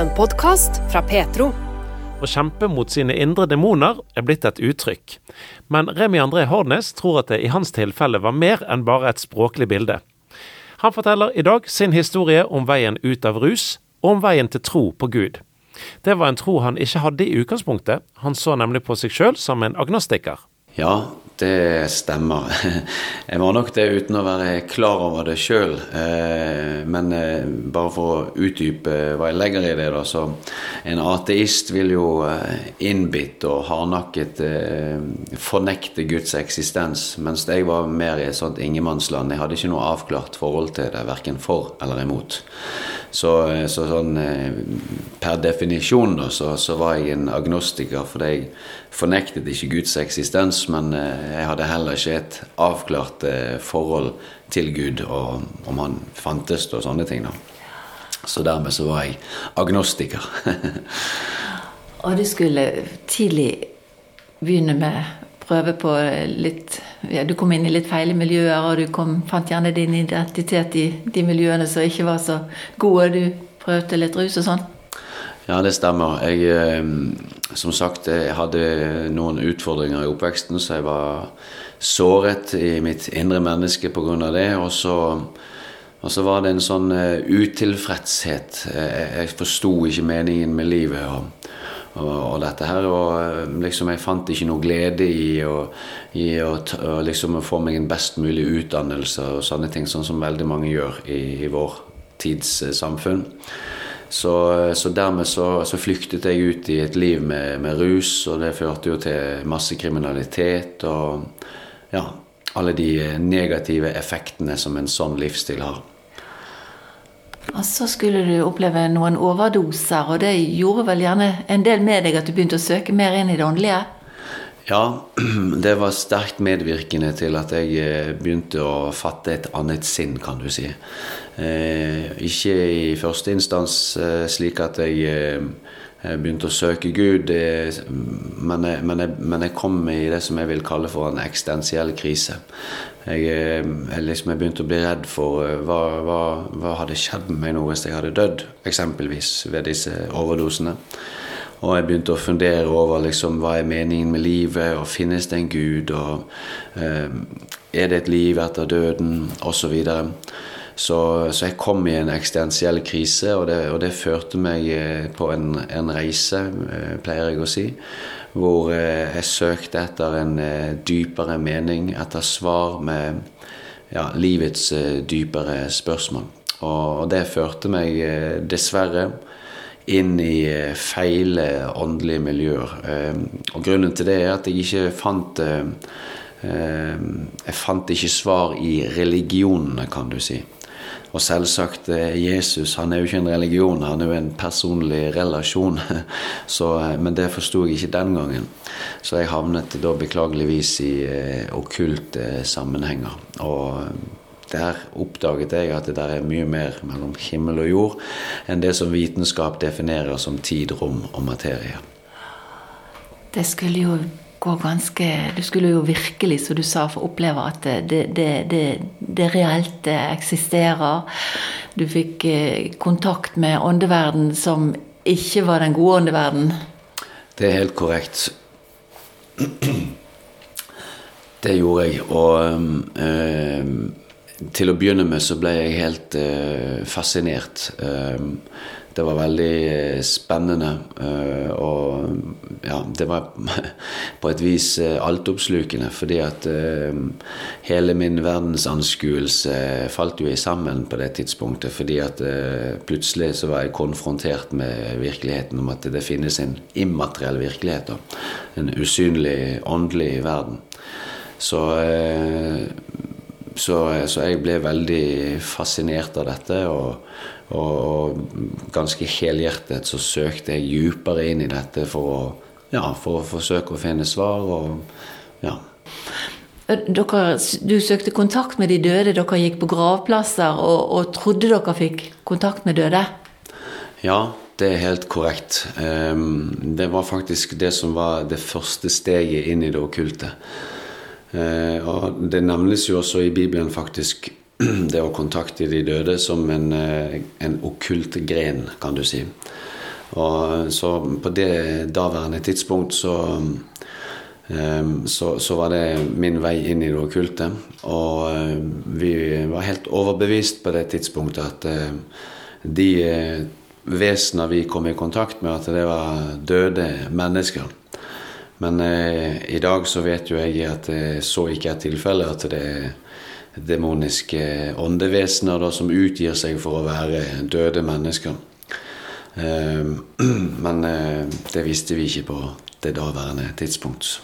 En podkast fra Petro. Å kjempe mot sine indre demoner er blitt et uttrykk, men Remi André Hårnes tror at det i hans tilfelle var mer enn bare et språklig bilde. Han forteller i dag sin historie om veien ut av rus, og om veien til tro på Gud. Det var en tro han ikke hadde i utgangspunktet, han så nemlig på seg sjøl som en agnostiker. Ja, det stemmer. Jeg var nok det uten å være klar over det sjøl. Eh, men eh, bare for å utdype hva jeg legger i det, da. Så en ateist vil jo eh, innbitt og hardnakket fornekte Guds eksistens. Mens jeg var mer i et sånt ingenmannsland. Jeg hadde ikke noe avklart forhold til det, verken for eller imot. Så, så sånn per definisjon da, så, så var jeg en agnostiker fordi jeg fornektet ikke Guds eksistens, men eh, jeg hadde heller ikke et avklart eh, forhold til Gud og om han fantes og sånne ting. da. Så dermed så var jeg agnostiker. og du skulle tidlig begynne med prøve på litt ja, Du kom inn i litt feile miljøer, og du kom, fant gjerne din identitet i de miljøene som ikke var så gode. Du prøvde litt rus og sånn? Ja, det stemmer. Jeg, eh, som sagt, jeg hadde noen utfordringer i oppveksten, så jeg var såret i mitt indre menneske pga. det. Og så, og så, var det en sånn eh, utilfredshet. Jeg forsto ikke meningen med livet. og, og, dette her, og eh, liksom Jeg fant ikke noe glede i å, i å, å liksom få meg en best mulig utdannelse og sånne ting, sånn som veldig mange gjør i, i vår tids samfunn. Så, så dermed så, så, flyktet jeg ut i et liv med, med, rus, og det førte jo til masse kriminalitet og ja, alle de negative effektene som en sånn livsstil har. Og så skulle du oppleve noen overdoser, og det gjorde vel gjerne en del med deg at du begynte å søke mer inn i det åndelige? Ja, det var sterkt medvirkende til at jeg eh, begynte å fatte et annet sinn, kan du si. Eh, ikke i første instans eh, slik at jeg begynte å søke Gud, men jeg, men, jeg, men jeg, kom i det som jeg vil kalle for en eksistensiell krise. Jeg, jeg, liksom, jeg begynte å bli redd for hva, hva, hva hadde skjedd med meg nå hvis jeg hadde dødd, eksempelvis ved disse overdosene. Og jeg begynte å fundere over liksom, hva er meningen med livet, og finnes det en gud, og eh, er det et liv etter døden, osv. Så, så jeg kom i en eksistensiell krise, og det, og det førte meg eh, på en, en, reise, eh, pleier jeg å si, hvor eh, jeg søkte etter en dypere mening, etter svar med ja, livets dypere spørsmål. Og, og det førte meg dessverre inn i feil åndelige miljøer. Og grunnen til det er at jeg ikke fant Jeg fant ikke svar i religionene, kan du si. Og selvsagt, Jesus han er jo ikke en religion, han er jo en personlig relasjon. Så, men det forsto jeg ikke den gangen. Så jeg havnet da beklageligvis i okkulte sammenhenger. Og der oppdaget jeg at det der er mye mer mellom himmel og jord enn det som vitenskap definerer som tid, rom og materie. Det skulle jo gå ganske Du skulle jo virkelig, som du sa, få oppleve at det, det, det, det reelt eksisterer. Du fikk eh, kontakt med åndeverden som ikke var den gode åndeverden. Det er helt korrekt. Det gjorde jeg. Og øh, til å begynne med så ble jeg helt uh, fascinert. Um, det var veldig uh, spennende. og ja, det var på et vis altoppslukende. Fordi at hele min verdensanskuelse falt jo i sammen på det tidspunktet. Fordi at plutselig så var jeg konfrontert med virkeligheten om at det finnes en immateriell virkelighet. Da. En usynlig, åndelig verden. Så så, så, jeg ble veldig fascinert av dette. Og, og, og ganske helhjertet så søkte jeg dypere inn i dette for å, ja, for å forsøke å finne svar. Og, ja. Dere, du søkte kontakt med de døde. Dere gikk på gravplasser og, og trodde dere fikk kontakt med døde? Ja, det er helt korrekt. Ehm, det var faktisk det som var det første steget inn i det okkulte. Eh, og det nevnes jo også i Bibelen faktisk det å kontakte de døde som en, eh, en okkult gren, kan du si. Og så på det daværende tidspunkt så Ehm, så, så, var det min vei inn i det okkulte. Og eh, vi var helt overbevist på det tidspunktet at eh, de eh, vesener vi kom i kontakt med, at det var døde mennesker. Men eh, i dag så vet jo jeg at det så ikke er tilfellet. At det er demoniske åndevesener da, som utgir seg for å være døde mennesker. Eh, men eh, det visste vi ikke på det daværende tidspunkt.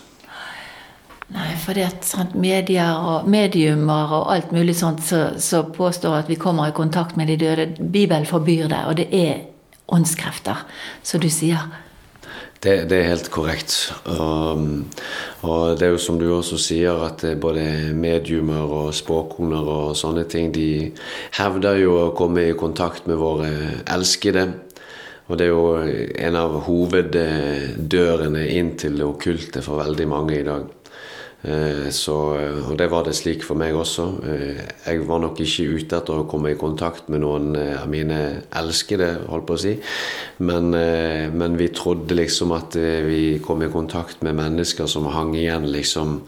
Nei, fordi at sant, medier og mediumer og alt mulig sånt som påstår at vi kommer i kontakt med de døde, Bibelen forbyr det, og det er åndskrefter, som du sier. Det, det, er helt korrekt. Og, og, det er jo som du også sier, at både mediumer og spåkoner og sånne ting, de hevder jo å komme i kontakt med våre elskede. Og det er jo en av hoveddørene inn til det okkulte for veldig mange i dag. Eh, så, og det var det slik for meg også. Eh, jeg var nok ikke ute etter å komme i kontakt med noen eh, av mine elskede, holdt på å si. Men, men vi trodde liksom at vi kom i kontakt med mennesker som hang igjen liksom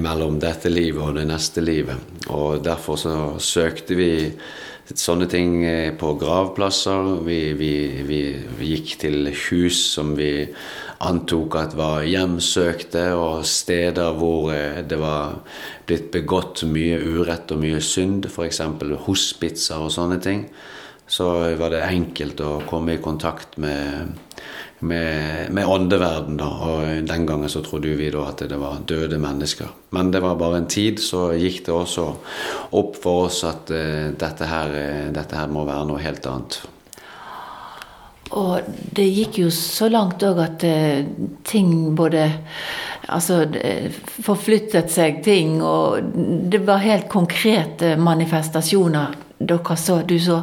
mellom dette livet og det neste livet. Og derfor så søkte vi sånne ting på gravplasser. Vi, vi, vi, vi gikk til hus som vi antok at var hjemsøkte, og steder hvor eh, det var blitt begått mye urett og mye synd, f.eks. hospitser og sånne ting, så var det enkelt å komme i kontakt med, med, med åndeverden. Da. Og den gangen så trodde vi da at det var døde mennesker. Men det var bare en tid, så gikk det også opp for oss at uh, dette, her, uh, dette her må være noe helt annet. Og det gikk jo så langt òg at uh, ting både Altså forflyttet seg ting, og det var helt konkrete manifestasjoner dere så, du så?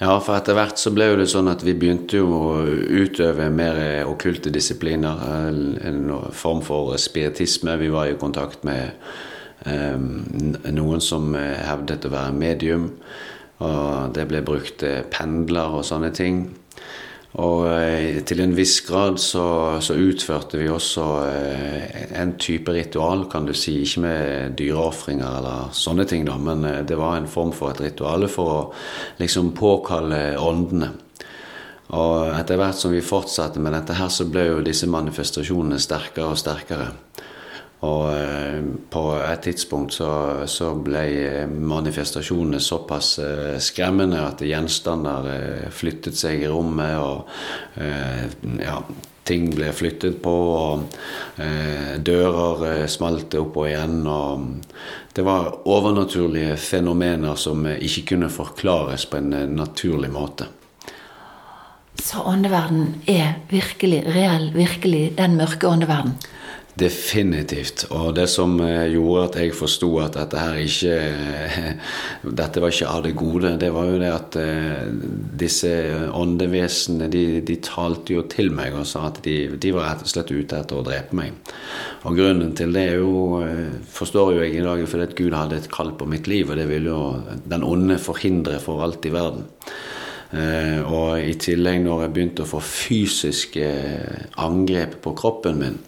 Ja, for etter hvert så ble jo det sånn at vi begynte jo å utøve mer okkulte disipliner. En form for spiritisme. Vi var i kontakt med um, noen som hevdet å være medium. Og det ble brukt pendler og sånne ting. Og eh, til en viss grad så, så utførte vi også eh, en type ritual, kan du si. Ikke med dyreofringer eller sånne ting, da, men eh, det var en form for et ritual for å liksom påkalle åndene. Og etter hvert som vi fortsatte med dette her, så ble jo disse manifestasjonene sterkere og sterkere. Og eh, på et tidspunkt så, så ble manifestasjonene såpass eh, skremmende at gjenstander eh, flyttet seg i rommet, og ja, ting ble flyttet på, og dører smalt opp og igjen. og Det var overnaturlige fenomener som ikke kunne forklares på en naturlig måte. Så åndeverden er virkelig reell, virkelig den mørke åndeverden? Definitivt. Og det som eh, gjorde at jeg forsto at dette her ikke Dette var ikke av det gode, det var jo det at eh, disse åndevesenene de, de talte jo til meg og sa at de, de, var rett og slett ute etter å drepe meg. Og grunnen til det er jo, eh, forstår jo jeg i dag, fordi at Gud hadde et kall på mitt liv, og det ville jo den onde forhindre for alt i verden. Og i tillegg, når jeg begynte å få fysiske angrep på kroppen min,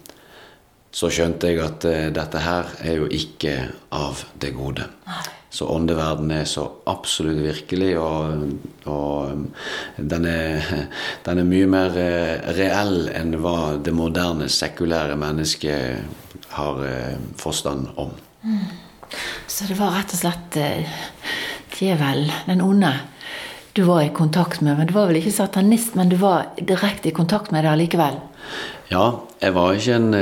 så skjønte jeg at uh, dette her er jo ikke av det gode. Så åndeverden er så absolutt virkelig, og, og den, er, den, er, mye mer uh, reell enn hva det moderne, sekulære mennesket har uh, forstand om. Mm. Så det var rett og slett djevelen, den onde, du var i kontakt med. Men du var vel ikke satanist, men du var direkte i kontakt med det allikevel? Ja, jeg var ikke en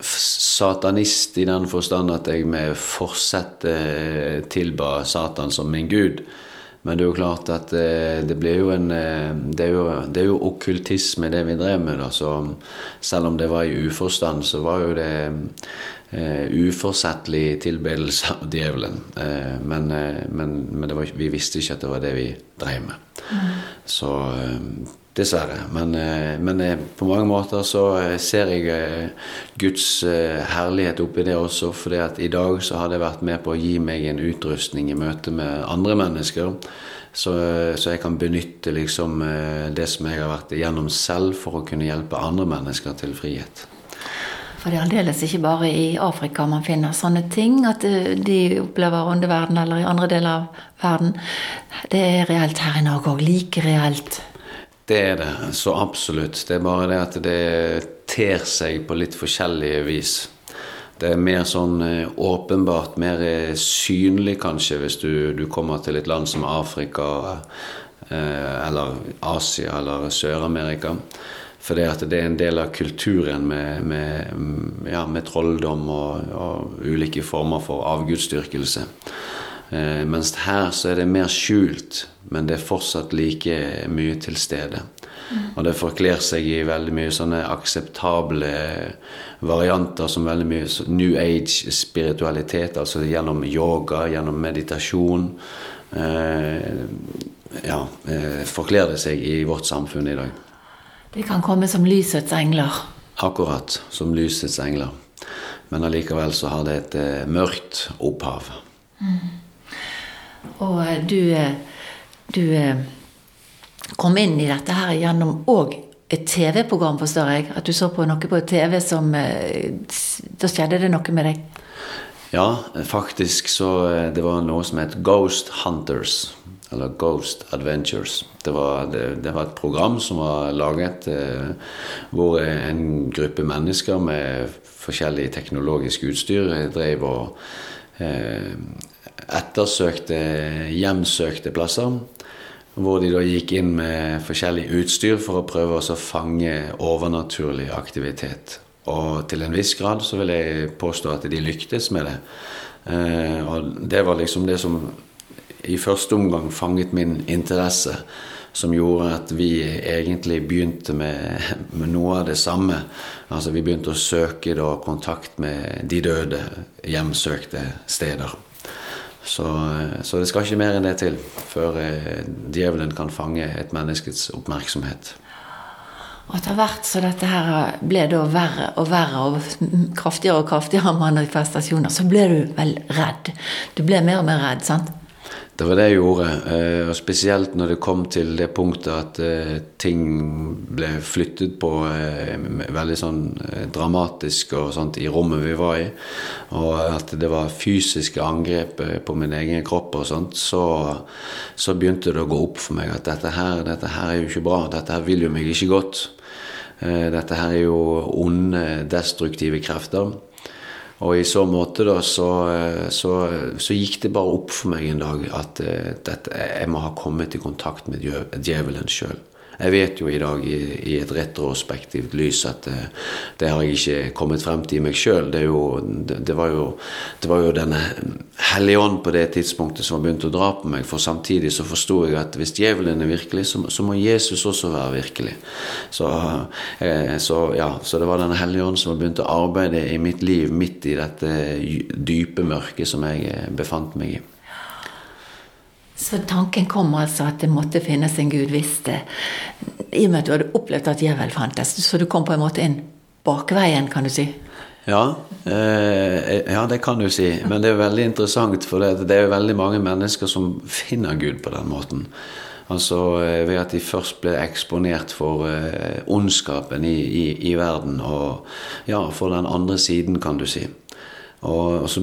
satanist i den forstand at jeg med forsett eh, tilba Satan som min gud. Men det er jo klart at eh, det blir jo en eh, Det er jo, det er jo okkultisme, det vi drev med. Da. Så selv om det var i uforstand, så var jo det uh, uforsettlig tilbedelse av djevelen. Uh, men, uh, men, men var, vi visste ikke at det var det vi drev med. Mm. Så Dessverre. Men, eh, men, eh, på mange måter så eh, ser jeg Guds herlighet oppi det også. fordi at i dag så har det vært med på å gi meg en utrustning i møte med andre mennesker Så, så, jeg kan benytte liksom det som jeg har vært igjennom selv, for å kunne hjelpe andre mennesker til frihet. For det er aldeles ikke bare i Afrika man finner sånne ting, at de opplever åndeverden, eller i andre deler av verden. Det er reelt her i Norge òg. Like reelt. Det er det. Så absolutt. Det er bare det at det ter seg på litt forskjellige vis. Det er mer sånn eh, åpenbart, mer eh, synlig kanskje, hvis du, du kommer til et land som Afrika eh, eller Asia eller Sør-Amerika. For det, det er en del av kulturen med, med, ja, med trolldom og, og, ulike former for avgudsdyrkelse. Eh, mens her så er det mer skjult, men det er fortsatt like mye til stede. Og det forkler seg i veldig mye sånne akseptable varianter som veldig mye New Age-spiritualitet, altså gjennom yoga, gjennom meditasjon. Eh, ja, eh, forkler det seg i vårt samfunn i dag. De kan komme som lysets engler. Akkurat som lysets engler. Men allikevel så har det et eh, mørkt opphav. Mm. Og eh, du, eh, du eh, kom inn i dette her gjennom òg et TV-program, forstår jeg? At du så på noe på TV som Da skjedde det noe med deg? Ja, faktisk så Det var noe som het Ghost Hunters. Eller Ghost Adventures. Det var, det, det var et program som var laget eh, hvor en gruppe mennesker med forskjellig teknologisk utstyr drev og eh, ettersøkte, hjemsøkte plasser. Hvor de da gikk inn med forskjellig utstyr for å prøve å fange overnaturlig aktivitet. Og til en viss grad så vil jeg påstå at de lyktes med det. Eh, og det var liksom det som i første omgang fanget min interesse. Som gjorde at vi egentlig begynte med, med noe av det samme. Altså Vi begynte å søke da kontakt med de døde, hjemsøkte steder. Så, så, det skal ikke mer enn det til før eh, djevelen kan fange et menneskets oppmerksomhet. Og etter hvert så dette her ble da verre og verre og kraftigere og kraftigere manifestasjoner, så ble du vel redd. Du ble mer og mer redd, sant? Det var det jeg gjorde. Eh, og spesielt når det kom til det punktet at eh, ting ble flyttet på eh, veldig sånn dramatisk og sånt i rommet vi var i. Og at det var fysiske angrep på min egen kropp og sånt. Så, så begynte det å gå opp for meg at dette her, dette her er jo ikke bra. Dette her vil jo meg ikke godt. Dette her er jo onde, destruktive krefter. Og i så måte da, så, så, så, gikk det bare opp for meg en dag at uh, dette, jeg må ha kommet i kontakt med djevelen sjøl. Jeg vet jo i dag i, i et retrospektivt lys at det, det, har jeg ikke kommet frem til i meg sjøl. Det, det, det, var jo, denne Hellige Ånd på det tidspunktet som begynte begynt å dra på meg. For samtidig så forsto jeg at hvis djevelen er virkelig, så, så, må Jesus også være virkelig. Så, eh, så, ja, så det var denne Hellige Ånd som begynte begynt å arbeide i mitt liv midt i dette dype mørket som jeg eh, befant meg i. Så tanken kom altså at det måtte finnes en gud hvis det I og med at du hadde opplevd at djevel fantes. Så du kom på en måte inn bakveien, kan du si? Ja, eh, ja, det kan du si. Men det er veldig interessant, for det, det er veldig mange mennesker som finner Gud på den måten. Altså eh, ved at de først ble eksponert for eh, ondskapen i, i, i, verden, og ja, for den andre siden, kan du si. Og, og så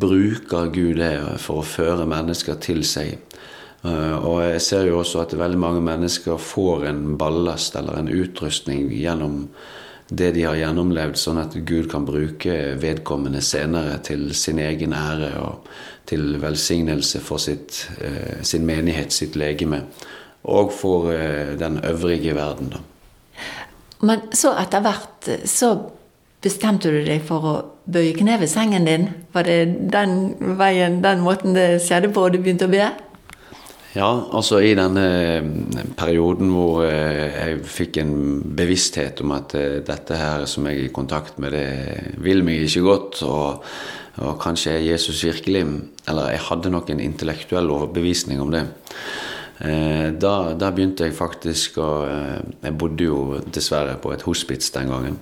bruker Gud det for å føre mennesker til seg. Eh, og jeg ser jo også at veldig mange mennesker får en ballast eller en utrustning gjennom det de har gjennomlevd, sånn at Gud kan bruke vedkommende senere til sin egen ære og til velsignelse for sitt, eh, sin menighet, sitt legeme, og for eh, den øvrige verden. Da. Men så etter hvert så bestemte du deg for å bøye kne ved sengen din? Var det den veien, den måten det skjedde på, og du begynte å be? Ja, altså i denne eh, perioden hvor eh, jeg fikk en bevissthet om at eh, dette her som jeg er i kontakt med, det vil meg ikke godt, og, og kanskje er Jesus virkelig Eller jeg hadde nok en intellektuell overbevisning om det. Da, da begynte jeg faktisk å Jeg bodde jo dessverre på et hospits den gangen.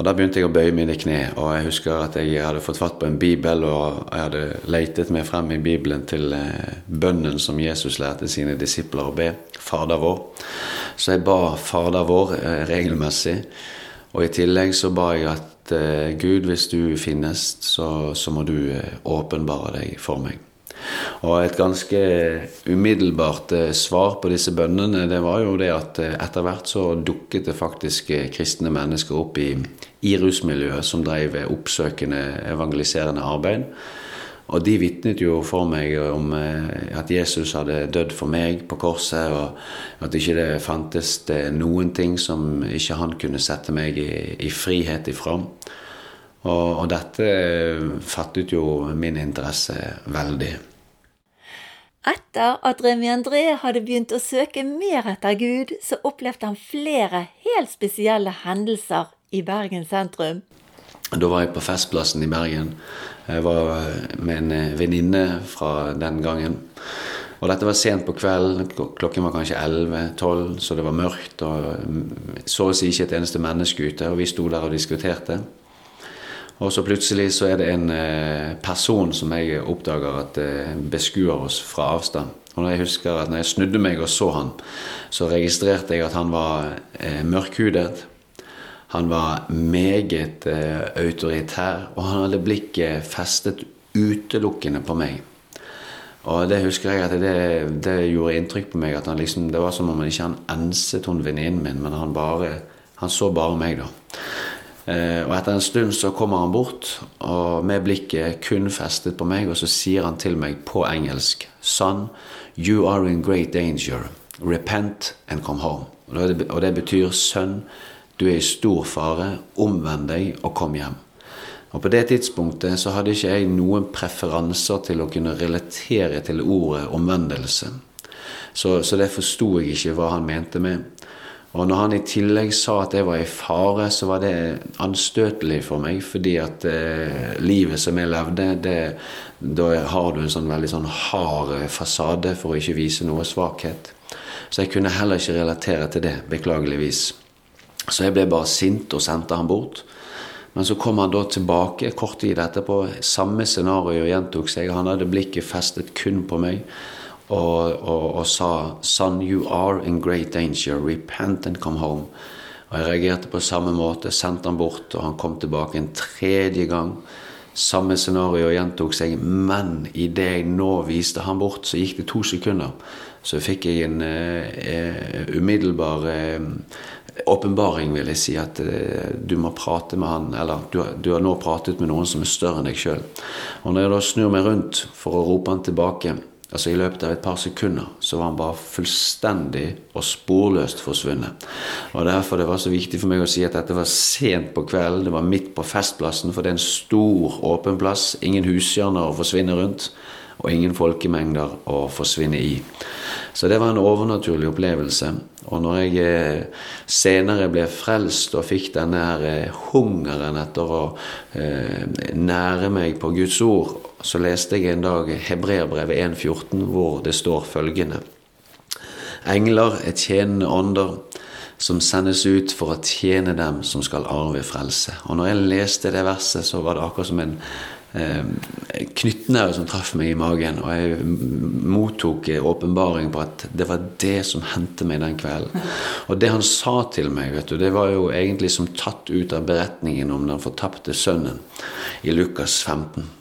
Og da begynte jeg å bøye mine kne, og jeg husker at jeg hadde fått fatt på en bibel, og jeg hadde leitet meg frem i Bibelen til eh, bønnen som Jesus lærte sine disipler å be, Fader vår. Så jeg ba Fader vår eh, regelmessig, og i tillegg så ba jeg at eh, Gud, hvis du finnes, så, så må du åpenbare deg for meg. Og et ganske umiddelbart eh, svar på disse bønnene, det var jo det at eh, etter hvert så dukket det faktisk eh, kristne mennesker opp i, i rusmiljøet som drev oppsøkende evangeliserende arbeid. Og de vitnet jo for meg om at Jesus hadde dødd for meg på korset, og at ikke det fantes noen ting som ikke han kunne sette meg i, i frihet ifra. Og, og dette fattet jo min interesse veldig. Etter at Remi André hadde begynt å søke mer etter Gud, så opplevde han flere helt spesielle hendelser i Bergen sentrum. Da var jeg på Festplassen i Bergen. Jeg var med en eh, venninne fra den gangen. Og dette var sent på kvelden. Klokken var kanskje 11-12, så det var mørkt. Og mm, så å si ikke et eneste menneske ute. Og vi sto der og diskuterte. Og så plutselig så er det en eh, person som jeg oppdager at eh, beskuer oss fra avstand. Og når jeg husker at når jeg snudde meg og så han, så registrerte jeg at han var eh, mørkhudet. Han var meget autoritær, og han hadde blikket festet utelukkende på meg. Og det husker jeg at det, det gjorde inntrykk på meg. at han liksom, Det var som om han ikke han enset hun venninnen min, men han, bare, han så bare meg, da. Eh, og etter en stund så kommer han bort og med blikket kun festet på meg, og så sier han til meg på engelsk Son, you are in great danger. Repent and come home. Og det betyr sønn, du er i stor fare. Omvend deg og kom hjem. Og På det tidspunktet så hadde ikke jeg noen preferanser til å kunne relatere til ordet omvendelse. Så, så det forsto jeg ikke hva han mente med. Og når han i tillegg sa at jeg var i fare, så var det anstøtelig for meg. Fordi at eh, livet som jeg levde, det, da har du en sånn veldig sånn hard fasade for å ikke vise noe svakhet. Så jeg kunne heller ikke relatere til det, beklageligvis. Så jeg ble bare sint og sendte han bort. Men så kom han da tilbake kort tid etterpå. Samme scenario gjentok seg. Han hadde blikket festet kun på meg og, og, og, sa 'Son, you are in great danger. Repent and come home'. Og Jeg reagerte på samme måte, sendte han bort, og han kom tilbake en tredje gang. Samme scenario gjentok seg, men idet jeg nå viste han bort, så gikk det to sekunder. Så fikk jeg en uh, umiddelbar uh, åpenbaring, vil jeg si, at uh, du må prate med han, eller du, du, har nå pratet med noen som er større enn deg sjøl. Og når jeg da snur meg rundt for å rope han tilbake, Altså I løpet av et par sekunder så var han bare fullstendig og sporløst forsvunnet. Og Derfor det var så viktig for meg å si at dette var sent på kvelden. Det var midt på Festplassen, for det er en stor, åpen plass. Ingen hushjørner å forsvinne rundt, og ingen folkemengder å forsvinne i. Så det var en overnaturlig opplevelse. Og når jeg eh, senere ble frelst og fikk denne eh, hungeren etter å eh, nære meg på Guds ord, så leste jeg en dag Hebreerbrevet 1,14, hvor det står følgende Engler er tjenende ånder som sendes ut for å tjene dem som skal arve frelse. Og når jeg leste det verset, så var det akkurat som en knyttneve som traff meg i magen. Og jeg mottok åpenbaring på at det var det som hendte meg den kvelden. Og det han sa til meg, vet du, det var jo egentlig som tatt ut av beretningen om den fortapte sønnen i Lukas 15.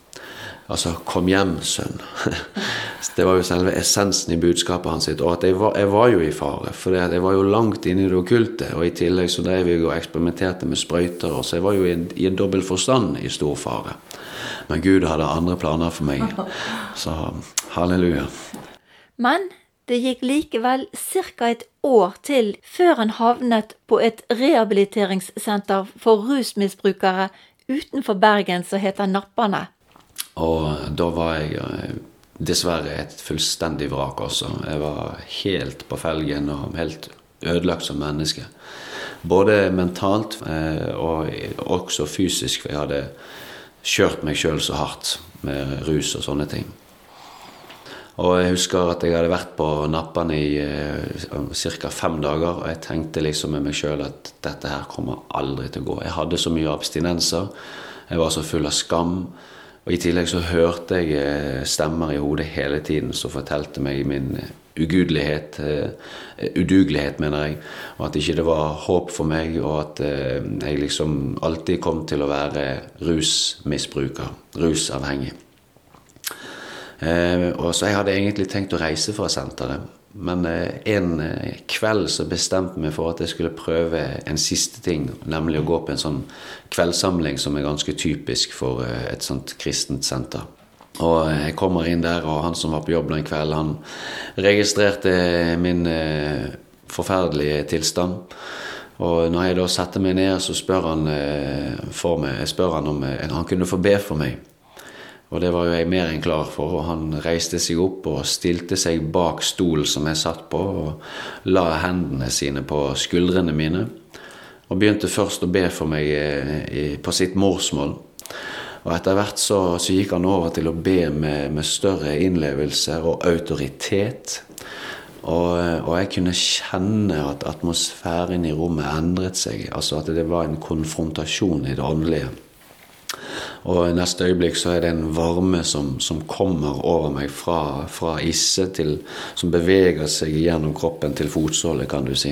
Altså 'kom hjem, sønn'. Det var jo selve essensen i budskapet hans. sitt, Og at jeg var, jeg var jo i fare, for jeg var jo langt inne i det okkulte. Og i tillegg så drev jeg og eksperimenterte med sprøyter, så jeg var jo i en, i en dobbel forstand i stor fare. Men Gud hadde andre planer for meg. Så halleluja. Men det gikk likevel ca. et år til før han havnet på et rehabiliteringssenter for rusmisbrukere utenfor Bergen som heter Nappane. Og da var jeg eh, dessverre et fullstendig vrak også. Jeg var helt på felgen og helt ødelagt som menneske. Både mentalt eh, og også fysisk, for jeg hadde kjørt meg sjøl så hardt med rus og sånne ting. Og jeg husker at jeg hadde vært på nappene i eh, ca. fem dager, og jeg tenkte liksom med meg sjøl at dette her kommer aldri til å gå. Jeg hadde så mye abstinenser. Jeg var så full av skam. Og I tillegg så hørte jeg eh, stemmer i hodet hele tiden som fortalte meg min ugudelighet, uh, udugelighet, mener jeg. Og at ikke det var håp for meg, og at uh, jeg liksom alltid kom til å være rusmisbruker, rusavhengig. Eh, og så jeg hadde egentlig tenkt å reise fra senteret. Men eh, en eh, kveld så bestemte jeg meg for at jeg skulle prøve en siste ting. Nemlig å gå på en sånn kveldssamling som er ganske typisk for et sånt kristent senter. Og jeg kommer inn der, og han som var på jobb den kvelden, han registrerte min forferdelige tilstand. Og når jeg da setter meg ned, så spør han, for meg, spør han om han kunne få be for meg. Og det var jo jeg mer enn klar for. Og han reiste seg opp og stilte seg bak stolen som jeg satt på, og la hendene sine på skuldrene mine. Og begynte først å be for meg eh, på sitt morsmål. Og etter hvert så, så, gikk han over til å be med, med større innlevelse og autoritet. Og, og, jeg kunne kjenne at atmosfæren i rommet endret seg. Altså at det var en konfrontasjon i det åndelige. Og i neste øyeblikk så er det en varme som, som kommer over meg fra, fra isse til Som beveger seg gjennom kroppen til fotsålet, kan du si.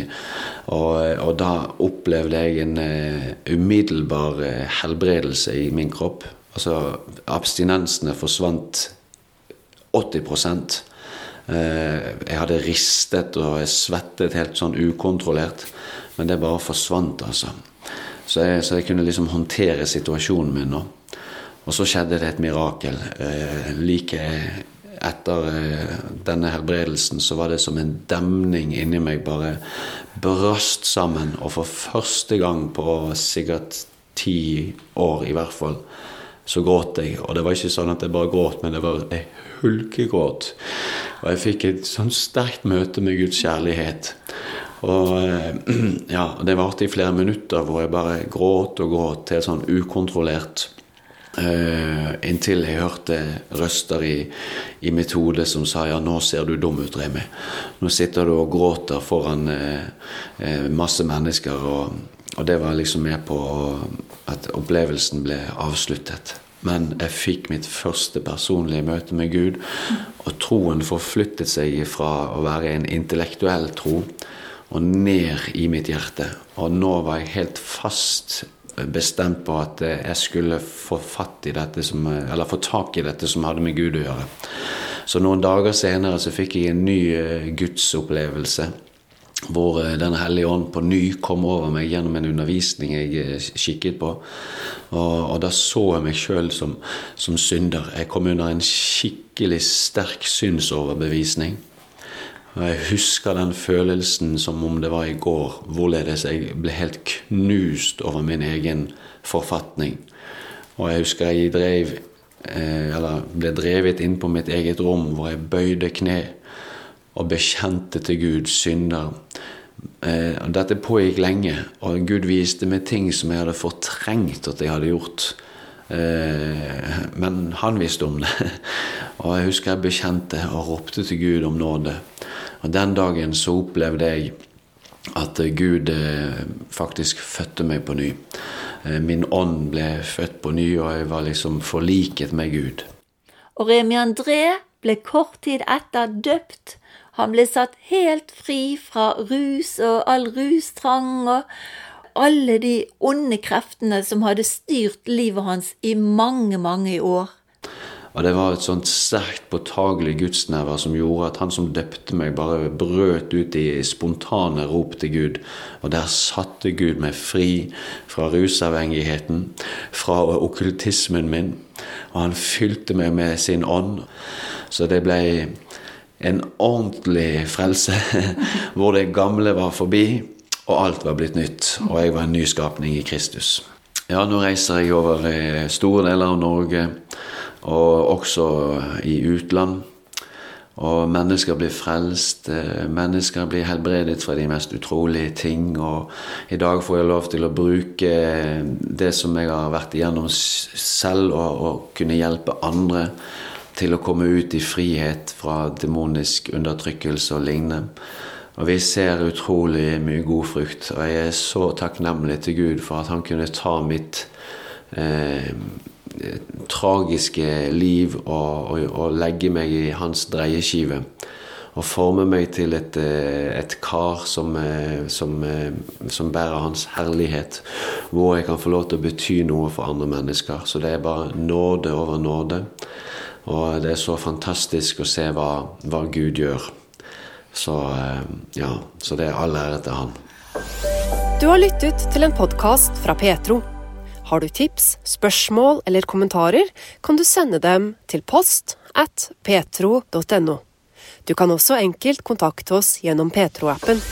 Og, og da opplevde jeg en uh, umiddelbar uh, helbredelse i min kropp. Altså abstinensene forsvant 80 uh, eh, Jeg hadde ristet og svettet helt sånn ukontrollert. Men det bare forsvant, altså. Så jeg, så jeg kunne liksom håndtere situasjonen min nå. Og så skjedde det et mirakel. Eh, like etter eh, denne helbredelsen så var det som en demning inni meg bare brast sammen. Og for første gang på sikkert ti år i hvert fall, så gråt jeg. Og det var ikke sånn at jeg bare gråt, men det var ei hulkegråt. Og jeg fikk et sånn sterkt møte med Guds kjærlighet. Og eh, ja, det varte i flere minutter hvor jeg bare gråt og gråt helt sånn ukontrollert. Uh, inntil jeg hørte røster i, i, mitt hode som sa ja, nå ser du dum ut, Remi. Nå sitter du og gråter foran uh, uh, masse mennesker. Og, og, det var liksom med på at opplevelsen ble avsluttet. Men jeg fikk mitt første personlige møte med Gud, og troen forflyttet seg fra å være en intellektuell tro og ned i mitt hjerte. Og nå var jeg helt fast bestemt på at eh, jeg skulle få som, eh, få tak i dette som hadde med Gud å gjøre. Så noen dager senere så fikk jeg en ny eh, gudsopplevelse. Hvor Den hellige ånd på ny kom over meg gjennom en undervisning jeg kikket på. Og, og da så jeg meg sjøl som, som synder. Jeg kom under en skikkelig sterk synsoverbevisning. Jeg husker den følelsen som om det var i går, hvorledes jeg ble helt knust over min egen forfatning. Og jeg husker jeg drev, eh, ble drevet inn på mitt eget rom, hvor jeg bøyde kne og bekjente til Gud synder. Eh, dette pågikk lenge, og Gud viste meg ting som jeg hadde fortrengt at jeg hadde gjort. Eh, men han visste om det. Og jeg husker jeg bekjente og ropte til Gud om nåde. Og den dagen så opplevde jeg at Gud eh, faktisk fødte meg på ny. Eh, min ånd ble født på ny, og jeg var liksom forliket med Gud. Og Remi André ble kort tid etter døpt. Han ble satt helt fri fra rus og all rustrang og alle de onde kreftene som hadde styrt livet hans i mange, mange år. Og det var et sånt sterkt påtagelig gudsnærvær som gjorde at han som døpte meg, bare brøt ut i spontane rop til Gud. Og der satte Gud meg fri fra rusavhengigheten, fra okkultismen min. Og han fylte meg med sin ånd. Så det ble en ordentlig frelse, hvor det gamle var forbi, og alt var blitt nytt. Og jeg var en nyskapning i Kristus. Ja, nå reiser jeg over store deler av Norge og også i utland. Og mennesker blir frelst, eh, mennesker blir helbredet fra de mest utrolige ting. Og i dag får jeg lov til å bruke det som jeg har vært igjennom selv, og, og kunne hjelpe andre. til å komme ut i frihet fra demonisk undertrykkelse og lignende. Og vi ser utrolig mye god frukt. Og jeg er så takknemlig til Gud for at han kunne ta mitt eh, tragiske liv og, og, og, legge meg i hans dreieskive. Og forme meg til et, eh, et kar som, eh, som, eh, som, bærer hans herlighet. Hvor jeg kan få lov til å bety noe for andre mennesker. Så det er bare nåde over nåde. Og det er så fantastisk å se hva, hva Gud gjør. Så ja, så det er all ære til han. Du har lyttet til en podkast fra Petro. Har du tips, spørsmål eller kommentarer, kan du sende dem til post at petro.no. Du kan også enkelt kontakte oss gjennom Petro-appen.